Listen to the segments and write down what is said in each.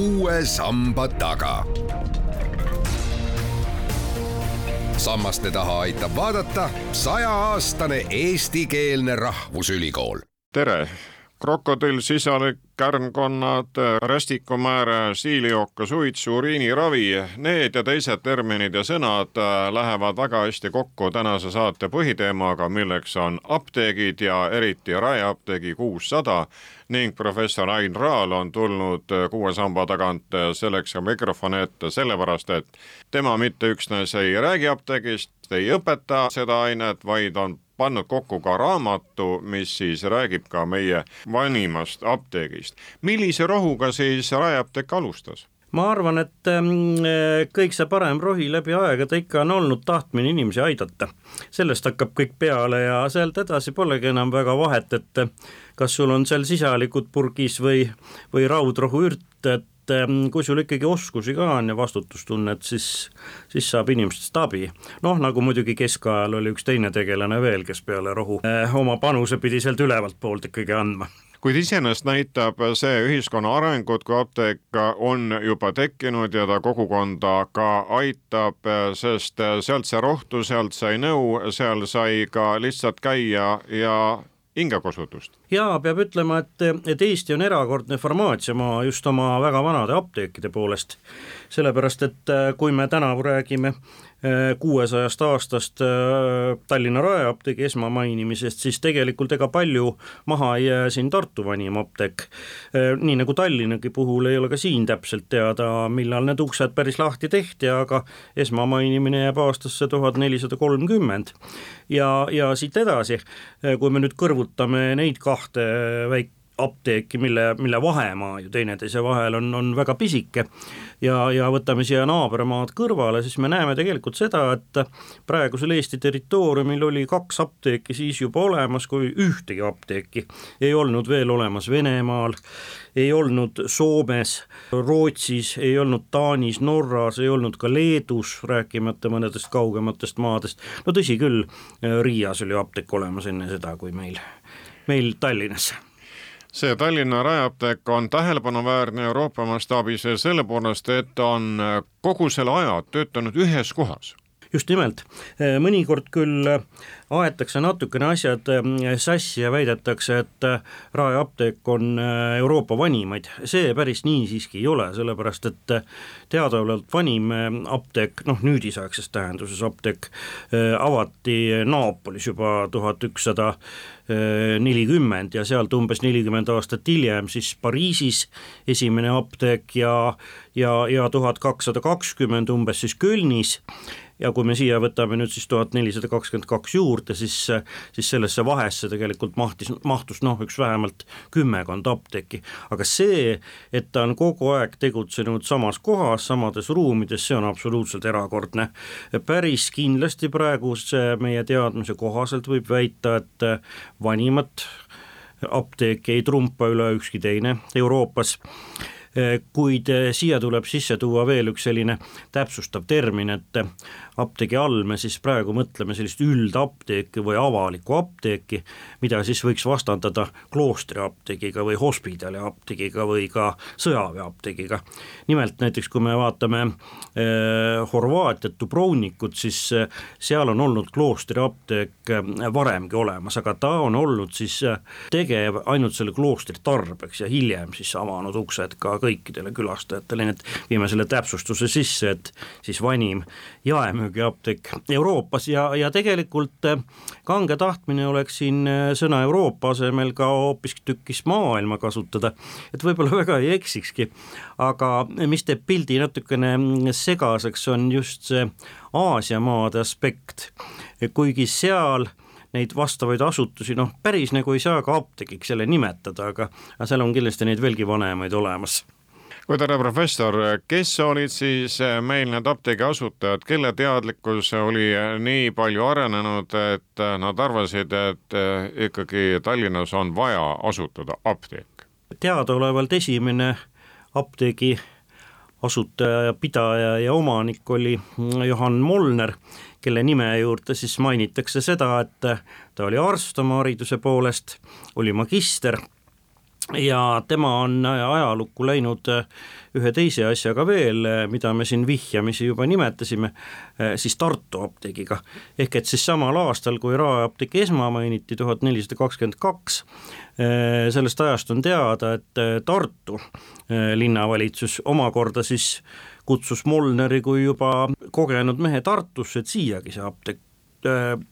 uue samba taga. sammaste taha aitab vaadata sajaaastane eestikeelne rahvusülikool. tere, krokodill, sisalik, kärnkonnad, rästikumääre, siiliooka, suitsu, uriiniravi, need ja teised terminid ja sõnad äh, lähevad väga hästi kokku tänase saate põhiteemaga, milleks on apteegid ja eriti Raeapteegi kuussada ning professor Ain Raal on tulnud äh, kuue samba tagant äh, selleks ka mikrofoni ette, sellepärast et tema mitte üksnes ei räägi apteegist, ei õpeta seda ainet, vaid on pannud kokku ka raamatu, mis siis räägib ka meie vanimast apteegist. millise rohuga siis Raeapteek alustas? ma arvan, et ähm, kõik see parem rohi läbi aegade ikka on olnud tahtmine inimesi aidata. sellest hakkab kõik peale ja sealt edasi polegi enam väga vahet, et kas sul on seal sisalikud purgis või, või raudrohu ürt, et kui sul ikkagi oskusi ka on ja vastutustunnet, siis, siis saab inimestest abi. noh, nagu muidugi keskajal oli üks teine tegelane veel, kes peale rohu eh, oma panuse pidi sealt ülevalt poolt ikkagi andma kuid iseenesest näitab see ühiskonna arengut, kui apteek on juba tekkinud ja ta kogukonda ka aitab, sest sealt sai rohtu, sealt sai nõu, seal sai ka lihtsalt käia ja hingekosutust. jaa, peab ütlema, et, et Eesti on erakordne farmaatsiamaa just oma väga vanade apteekide poolest. sellepärast, et kui me tänavu räägime kuuesajast aastast äh, Tallinna Raeapteegi esmamainimisest, siis tegelikult ega palju maha ei jää siin Tartu vanim apteek. Äh, nii nagu Tallinnagi puhul ei ole ka siin täpselt teada, millal need uksed päris lahti tehti, aga esmamainimine jääb aastasse tuhat nelisada kolmkümmend. ja, ja siit edasi, äh, kui me nüüd kõrvutame neid kahte väik-, apteeki, mille, mille vahemaa ju teineteise vahel on, on väga pisike ja, ja võtame siia naabermaad kõrvale, siis me näeme tegelikult seda, et praegusel Eesti territooriumil oli kaks apteeki siis juba olemas, kui ühtegi apteeki ei olnud veel olemas Venemaal, ei olnud Soomes, Rootsis, ei olnud Taanis, Norras, ei olnud ka Leedus, rääkimata mõnedest kaugematest maadest, no tõsi küll, Riias oli apteek olemas enne seda, kui meil, meil Tallinnas see Tallinna Raeapteek on tähelepanuväärne Euroopa mastaabis selle poolest, et on kogu selle aja töötanud ühes kohas just nimelt, mõnikord küll aetakse natukene asjad sassi ja väidetakse, et Raeapteek on Euroopa vanimaid, see päris nii siiski ei ole, sellepärast et teadaolevalt vanim apteek, noh nüüdisaegses tähenduses apteek, avati Naapolis juba tuhat ükssada nelikümmend ja sealt umbes nelikümmend aastat hiljem siis Pariisis esimene apteek ja ja, ja tuhat kakssada kakskümmend umbes siis Kölnis ja kui me siia võtame nüüd siis tuhat nelisada kakskümmend kaks juurde, siis, siis sellesse vahesse tegelikult mahtis, mahtus noh, üks vähemalt kümmekond apteeki. aga see, et ta on kogu aeg tegutsenud samas kohas, samades ruumides, see on absoluutselt erakordne. päris kindlasti praeguse meie teadmise kohaselt võib väita, et vanimat apteeki ei trumpa üle ükski teine Euroopas kuid siia tuleb sisse tuua veel üks selline täpsustav termin, et apteegi all me siis praegu mõtleme sellist üldapteeki või avalikku apteeki, mida siis võiks vastandada kloostriapteegiga või hospidali apteegiga või ka sõjaväeapteegiga. nimelt näiteks, kui me vaatame eh, Horvaatiat, Dubrovnikut, siis eh, seal on olnud kloostriapteek eh, varemgi olemas, aga ta on olnud siis eh, tegev ainult selle kloostri tarbeks ja hiljem siis avanud uksed ka kõikidele külastajatele, nii et viime selle täpsustuse sisse, et siis vanim jaemüük müügiapteek Euroopas ja, ja tegelikult äh, kange tahtmine oleks siin äh, sõna Euroopa asemel ka hoopistükkis maailma kasutada, et võib-olla väga ei eksikski, aga mis teeb pildi natukene segaseks, on just see Aasia maade aspekt, kuigi seal neid vastavaid asutusi noh, päris nagu ei saa ka apteegiks jälle nimetada, aga, aga seal on kindlasti neid veelgi vanemaid olemas kuid härra professor, kes olid siis eh, meil need apteegi asutajad, kelle teadlikkus oli eh, nii palju arenenud, et eh, nad arvasid, et ikkagi Tallinnas on vaja asutada apteek? teadaolevalt esimene apteegi asutaja ja pidaja ja omanik oli Johann Molner, kelle nime juurde siis mainitakse seda, et ta oli arst oma hariduse poolest, oli magister ja tema on ajalukku läinud äh, ühe teise asjaga veel, äh, mida me siin vihjamisi juba nimetasime, äh, siis Tartu apteegiga. ehk et siis samal aastal, kui Raeapteeki esma mainiti, tuhat nelisada kakskümmend kaks, sellest ajast on teada, et Tartu linnavalitsus omakorda siis kutsus Molneri kui juba kogenud mehe Tartusse, et siiagi see apteek Äh,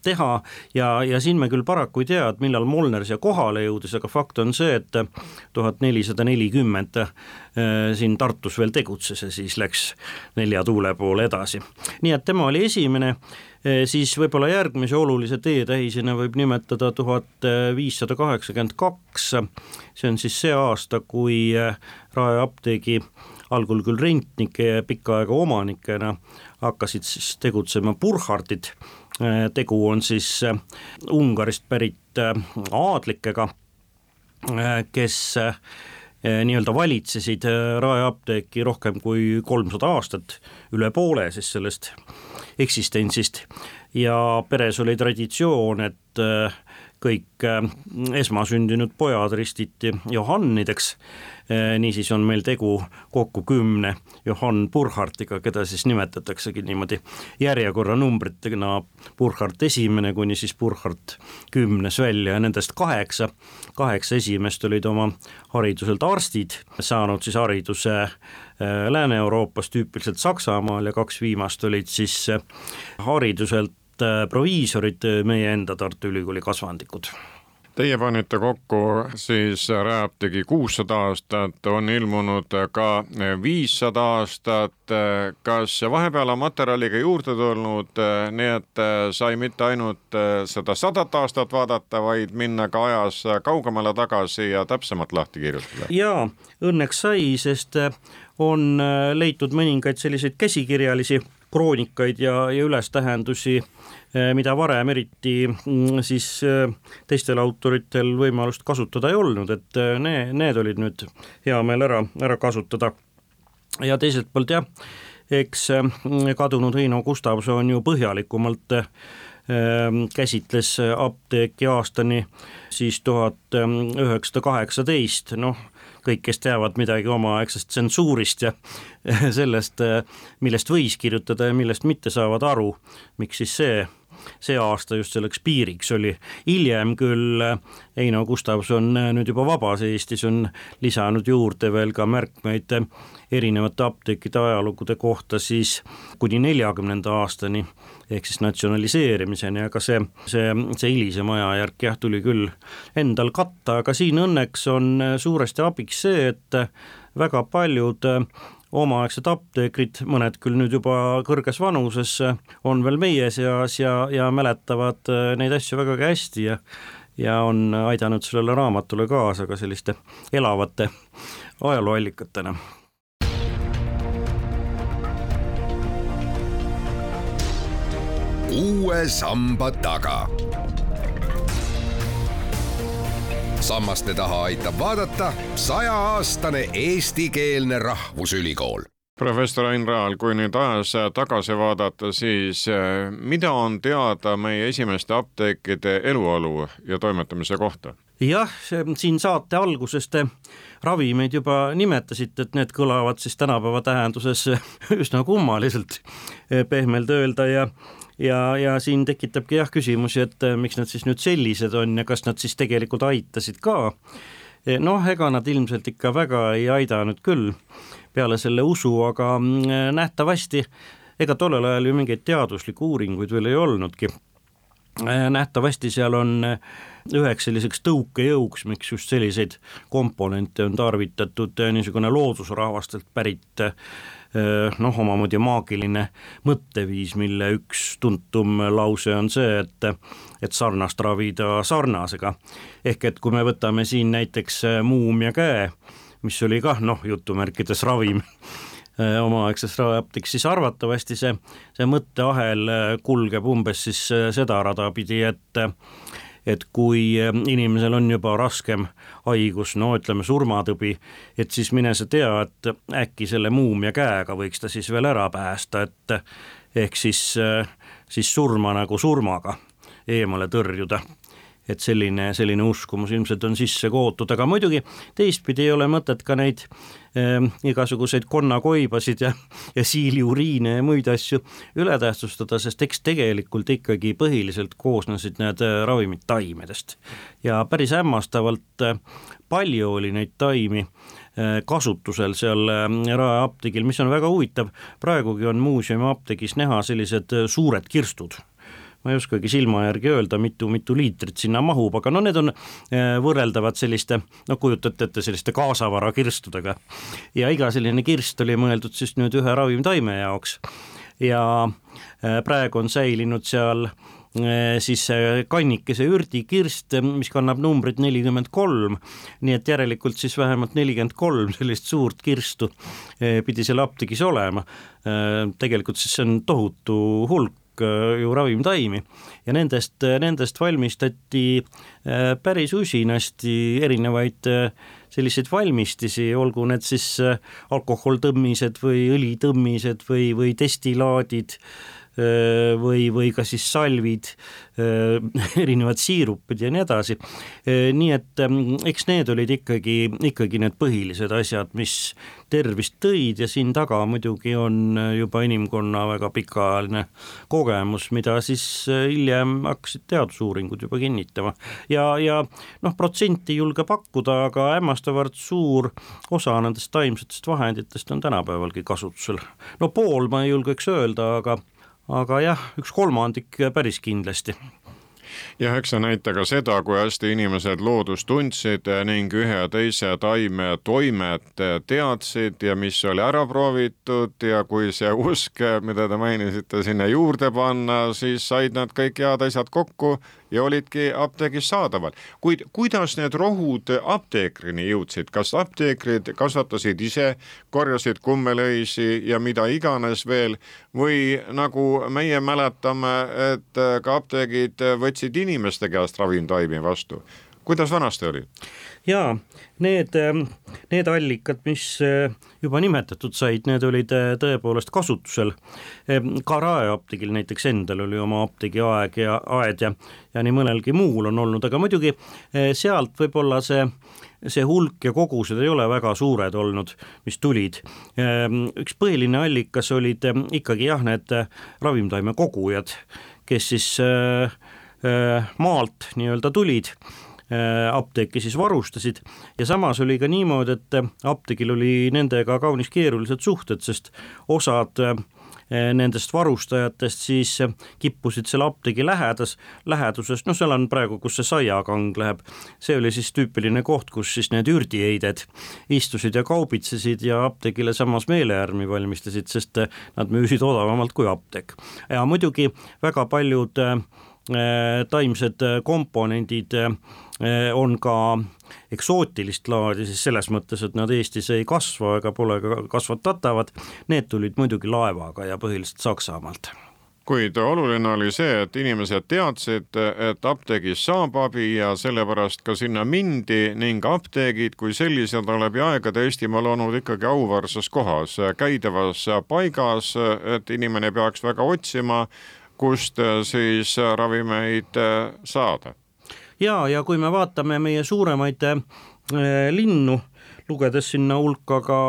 teha ja, ja siin me küll paraku ei tea, et millal Molnar siia kohale jõudis, aga fakt on see, et tuhat nelisada nelikümmend äh, siin Tartus veel tegutses ja siis läks nelja tuule poole edasi. nii et tema oli esimene, äh, siis võib-olla järgmise olulise teetähisena võib nimetada tuhat viissada kaheksakümmend kaks, see on siis see aasta, kui Rae apteegi algul küll rentnike ja pikka aega omanikena hakkasid siis tegutsema Burkhardid Äh, tegu on siis äh, Ungarist pärit äh, aadlikega, kes nii-öelda valitsesid Rae apteeki rohkem kui kolmsada aastat, üle poole siis sellest eksistentsist. Ja peres oli traditsioon, et kõik esmasündinud pojad ristiti Johannideks. Äh, niisiis on meil tegu kokku kümne Johann Burkhardtiga, keda siis nimetataksegi niimoodi järjekorranumbritena Burkhard esimene kuni siis Burkhard kümnes välja ja nendest kaheksa, kaheksa esimest olid oma hariduselt arstid, saanud siis hariduse äh, Lääne-Euroopas, tüüpiliselt Saksamaal ja kaks viimast olid siis äh, hariduselt proviisorid, meie enda Tartu Ülikooli kasvandikud Teie panite kokku siis Rääapteegi kuussada aastat, on ilmunud ka viissada aastat. kas vahepeal on materjali ka juurde tulnud, nii et sai mitte ainult seda sadat aastat vaadata, vaid minna ka ajas kaugemale tagasi ja täpsemalt lahti kirjutada? jaa, õnneks sai, sest on leitud mõningaid selliseid käsikirjalisi kroonikaid ja, ja ülestähendusi Eh, mida varem eriti mm, siis eh, teistel autoritel võimalust kasutada ei olnud, et eh, need, need olid nüüd hea meel ära, ära kasutada. ja teiselt poolt jah, eks kadunud Heino Gustavson ju põhjalikumalt käsitles apteeki aastani siis tuhat üheksasada kaheksateist, noh kõik, kes teavad midagi omaaegsest tsensuurist ja sellest, millest võis kirjutada ja millest mitte, saavad aru, miks siis see see aasta just selleks piiriks oli. hiljem küll Eino Gustavson nüüd juba vabas Eestis on lisanud juurde veel ka märkmeid erinevate apteekide ajalugude kohta siis kuni neljakümnenda aastani ehk siis natsionaliseerimiseni, aga see, see, see hilisem ajajärk jah, tuli küll endal katta, aga siin õnneks on suuresti abiks see, et väga paljud omaaegsed apteekrid, mõned küll nüüd juba kõrges vanuses, on veel meie seas ja, ja mäletavad äh, neid asju vägagi hästi ja ja on aidanud sellele raamatule kaasa ka selliste elavate ajalooallikatena. uue samba taga sammaste taha aitab vaadata sajaaastane eestikeelne rahvusülikool professor Ain Raal, kui nüüd ajas tagasi vaadata, siis eh, mida on teada meie esimeste apteekide eluolu ja toimetamise kohta? jah, siin saate alguses te ravimeid juba nimetasite, et need kõlavad siis tänapäeva tähenduses üsna kummaliselt, eh, pehmelt öelda ja ja, ja siin tekitabki jah küsimusi, et äh, miks nad siis nüüd sellised on ja kas nad siis tegelikult aitasid ka. Eh, noh, ega nad ilmselt ikka väga ei aidanud küll peale selle usu, aga mm, nähtavasti ega tollel ajal ju mingeid teaduslikke uuringuid veel ei olnudki. Eh, nähtavasti seal on eh, üheks selliseks tõukejõuks, miks just selliseid komponente on tarvitatud, niisugune loodusrahvastelt pärit noh, omamoodi maagiline mõtteviis, mille üks tuntum lause on see, et et sarnast ravida sarnasega. ehk et kui me võtame siin näiteks muumia käe, mis oli kah noh, jutumärkides ravim omaaegses raviapteegis, siis arvatavasti see, see mõtteahel kulgeb umbes siis seda rada pidi, et et kui eh, inimesel on juba raskem haigus, no ütleme surmatõbi, et siis mine sa tea, et äkki selle muumia käega võiks ta siis veel ära päästa, et ehk siis, eh, siis surma nagu surmaga eemale tõrjuda et selline, selline uskumus ilmselt on sisse kootud, aga muidugi teistpidi ei ole mõtet ka neid äh, igasuguseid konnakoibasid ja, ja siiliuriine ja muid asju üle tähtsustada, sest eks tegelikult ikkagi põhiliselt koosnesid need äh, ravimid taimedest. ja päris hämmastavalt äh, palju oli neid taimi äh, kasutusel seal Rae apteegil, mis on väga huvitav, praegugi on muuseumi apteegis näha sellised suured kirstud ma ei oskagi silma järgi öelda, mitu, mitu liitrit sinna mahub, aga no need on äh, võrreldavad selliste, no kujutate ette, selliste kaasavara kirstudega. ja iga selline kirst oli mõeldud siis nüüd ühe ravimtaime jaoks ja äh, praegu on säilinud seal äh, siis kannikese ürdikirst, mis kannab numbrit nelikümmend kolm, nii et järelikult siis vähemalt nelikümmend kolm sellist suurt kirstu pidi seal apteegis olema. tegelikult siis see on tohutu hulk Äh, ju ravimtaimi ja nendest, nendest valmistati äh, päris usinasti erinevaid äh, selliseid valmistisi, olgu need siis alkoholtõmmised või õlitõmmised või, või destilaadid või, või ka siis salvid, erinevad siirupid ja nii edasi. nii et ähm, eks need olid ikkagi, ikkagi need põhilised asjad, mis tervist tõid ja siin taga muidugi on juba inimkonna väga pikaajaline kogemus, mida siis hiljem hakkasid teadusuuringud juba kinnitama. ja, ja noh, protsenti ei julge pakkuda, aga hämmastavalt suur osa nendest taimsetest vahenditest on tänapäevalgi kasutusel. no pool ma ei julgeks öelda, aga aga jah, üks kolmandik päris kindlasti. Jah, eks see näita ka seda, kui hästi inimesed loodust tundsid ning ühe ja teise taime toimet teadsid ja mis oli ära proovitud ja kui see usk, mida te mainisite, sinna juurde panna, siis said nad kõik head asjad kokku ja olidki apteegis saadaval. kuid kuidas need rohud apteekrini jõudsid, kas apteekrid kasvatasid ise, korjasid kummelõisi ja mida iganes veel? Või nagu meie mäletame, et ka apteegid võtsid inimeste käest ravimtaimi vastu kuidas vanasti oli? jaa, need, ähm, need allikad, mis äh, juba nimetatud said, need olid äh, tõepoolest kasutusel. Ka Rae apteegil näiteks endal oli oma apteegiaeg ja aed ja, ja nii mõnelgi muul on olnud, aga muidugi äh, sealt võib-olla see see hulk ja kogused ei ole väga suured olnud, mis tulid. Üks põhiline allikas olid ikkagi jah, need ravimtaime kogujad, kes siis maalt nii-öelda tulid Äh, apteeki siis varustasid ja samas oli ka niimoodi, et äh, apteegil oli nendega kaunis keerulised suhted, sest osad äh, nendest varustajatest siis kippusid selle apteegi lähedas, läheduses, noh, seal on praegu, kus see saiakang läheb, see oli siis tüüpiline koht, kus siis need ürdiheided istusid ja kaubitsesid ja apteegile samas meelehärmi valmistasid, sest nad müüsid odavamalt kui apteek. ja muidugi väga paljud äh, taimsed komponendid äh, on ka eksootilist laadi, siis selles mõttes, et nad Eestis ei kasva ega pole ka kasvatatavad, need tulid muidugi laevaga ja põhiliselt Saksamaalt. Kuid oluline oli see, et inimesed teadsid, et apteegis saab abi ja sellepärast ka sinna mindi ning apteegid kui sellised on läbi aegade Eestimaal olnud ikkagi auväärses kohas, käidavas paigas, et inimene peaks väga otsima, kust siis ravimeid saada ja, ja kui me vaatame meie suuremaid äh, linnu, lugedes sinna hulka ka,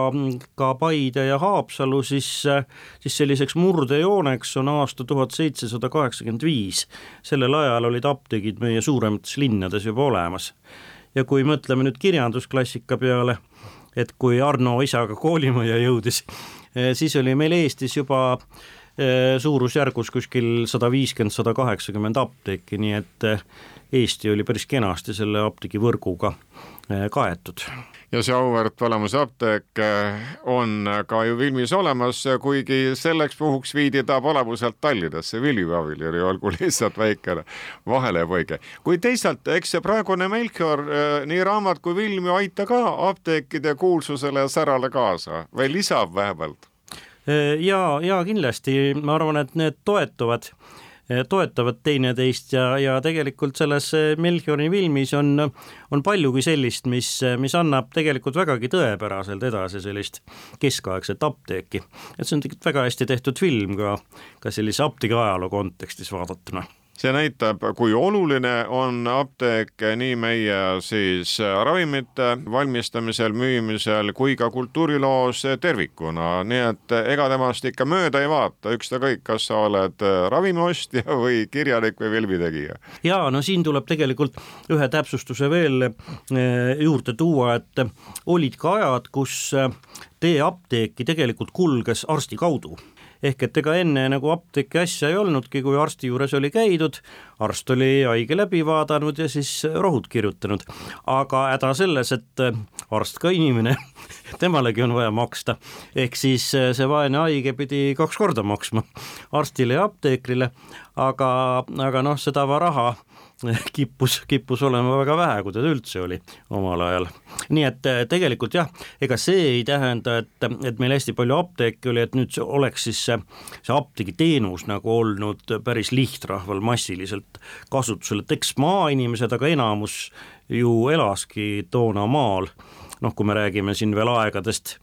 ka Paide ja Haapsalu, siis, äh, siis selliseks murdejooneks on aasta tuhat seitsesada kaheksakümmend viis. sellel ajal olid apteegid meie suuremates linnades juba olemas. ja kui mõtleme nüüd kirjandusklassika peale, et kui Arno isaga koolimajja jõudis, äh, siis oli meil Eestis juba suurusjärgus kuskil sada viiskümmend, sada kaheksakümmend apteeki, nii et Eesti oli päris kenasti selle apteegivõrguga eh, kaetud. ja see auväärt Valamuse apteek eh, on ka ju Vilmis olemas, kuigi selleks puhuks viidi ta Palavuselt Tallinnasse, Vilju abil oli, olgu lihtsalt väikene vahelepõige. kuid teisalt, eks see praegune Melchior, eh, nii raamat kui film ju aita ka apteekide kuulsusele ja särale kaasa või lisab vähemalt? Ja, ja kindlasti ma arvan, et need toetuvad Eh, toetavad teineteist ja, ja tegelikult selles eh, Melchiori filmis on, on paljugi sellist, mis, mis annab tegelikult vägagi tõepäraselt edasi sellist keskaegset apteeki. et see on tegelikult väga hästi tehtud film ka, ka sellise apteegi ajaloo kontekstis vaadatuna see näitab, kui oluline on apteek nii meie siis ravimite valmistamisel, müümisel kui ka kultuuriloos tervikuna, nii et ega temast ikka mööda ei vaata, ükskõik, kas sa oled ravimiostja või kirjanik või filmitegija. ja no siin tuleb tegelikult ühe täpsustuse veel eh, juurde tuua, et olid ka ajad, kus tee apteeki tegelikult kulges arsti kaudu. Ehk et ega enne nagu apteeki asja ei olnudki, kui arsti juures oli käidud, arst oli haige läbi vaadanud ja siis rohud kirjutanud. aga häda selles, et äh, arst ka inimene temalegi on vaja maksta, ehk siis äh, see vaene haige pidi kaks korda maksma arstile ja apteekrile, aga, aga noh, seda raha kippus, kippus olema väga vähe, kui teda üldse oli omal ajal. nii et eh, tegelikult jah, ega see ei tähenda, et, et meil hästi palju apteeke oli, et nüüd see oleks siis see, see apteegiteenus nagu olnud päris lihtrahval massiliselt kasutusel, et eks maainimesed, aga enamus ju elaski toona maal noh, kui me räägime siin veel aegadest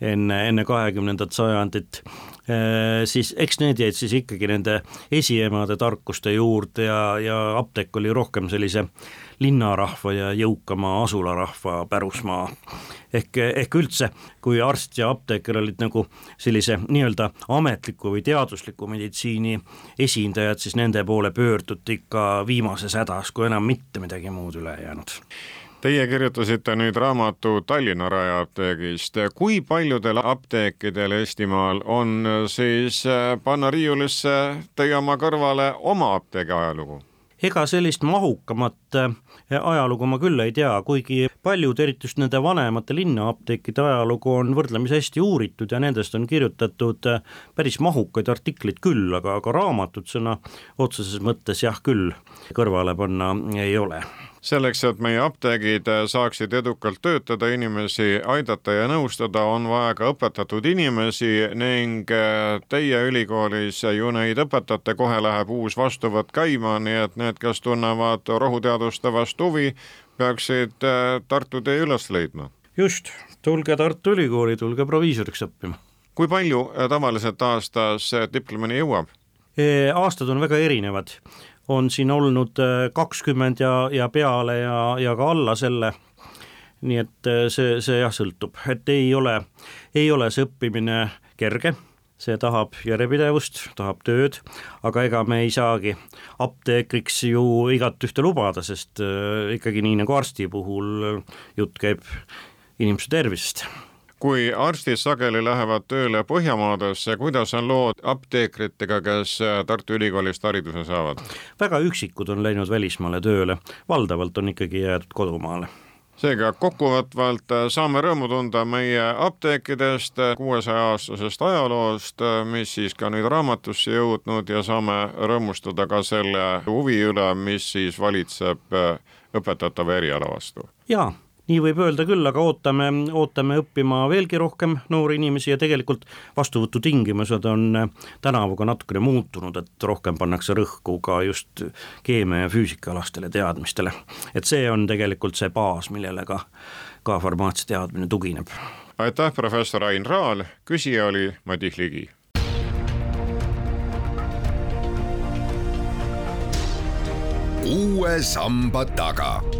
enne, enne kahekümnendat sajandit, eh, siis eks need jäid siis ikkagi nende esiemade tarkuste juurde ja, ja apteek oli rohkem sellise linnarahva ja jõukama asularahva pärusmaa. ehk, ehk üldse, kui arst ja apteeker olid nagu sellise nii-öelda ametliku või teadusliku meditsiini esindajad, siis nende poole pöörduti ikka viimases hädas, kui enam mitte midagi muud üle ei jäänud Teie kirjutasite nüüd raamatu Tallinna Raeapteegist. kui paljudel apteekidel Eestimaal on siis äh, panna riiulisse teie oma kõrvale oma apteegi ajalugu? ega sellist mahukamat äh, ajalugu ma küll ei tea, kuigi paljud, eriti just nende vanemate linnaapteekide ajalugu on võrdlemisi hästi uuritud ja nendest on kirjutatud äh, päris mahukaid artikleid küll, aga, aga raamatut sõna otseses mõttes jah küll kõrvale panna ei ole selleks, et meie apteegid saaksid edukalt töötada, inimesi aidata ja nõustada, on vaja ka õpetatud inimesi ning äh, teie ülikoolis ju neid õpetate, kohe läheb uus vastuvõtt käima, nii et need, kes tunnevad rohuteaduste vastu huvi, peaksid äh, Tartu tee üles leidma. just, tulge Tartu Ülikooli, tulge proviisoriks õppima. kui palju äh, tavaliselt aastas diplomini jõuab? aastad on väga erinevad on siin olnud äh, kakskümmend ja, ja peale ja, ja ka alla selle. nii et äh, see, see jah, sõltub, et ei ole, ei ole see õppimine kerge see tahab järjepidevust, tahab tööd, aga ega me ei saagi apteekriks ju igat ühte lubada, sest äh, ikkagi nii nagu arsti puhul jutt käib inimese tervisest kui arstid sageli lähevad tööle Põhjamaadesse, kuidas on lood apteekritega, kes Tartu Ülikoolist hariduse saavad? väga üksikud on läinud välismaale tööle, valdavalt on ikkagi jäädud kodumaale seega kokkuvõtvalt saame rõõmu tunda meie apteekidest, kuuesaja aastasest ajaloost, mis siis ka nüüd raamatusse jõudnud ja saame rõõmustada ka selle huvi üle, mis siis valitseb õpetatava eriala vastu. jaa nii võib öelda küll, aga ootame, ootame õppima veelgi rohkem noori inimesi ja tegelikult vastuvõtutingimused on tänavuga natukene muutunud, et rohkem pannakse rõhku ka just keemia ja füüsikaalastele teadmistele. et see on tegelikult see baas, millele ka, ka farmaatsiateadmine tugineb. aitäh, professor Ain Raal, küsija oli Madis Ligi uue samba taga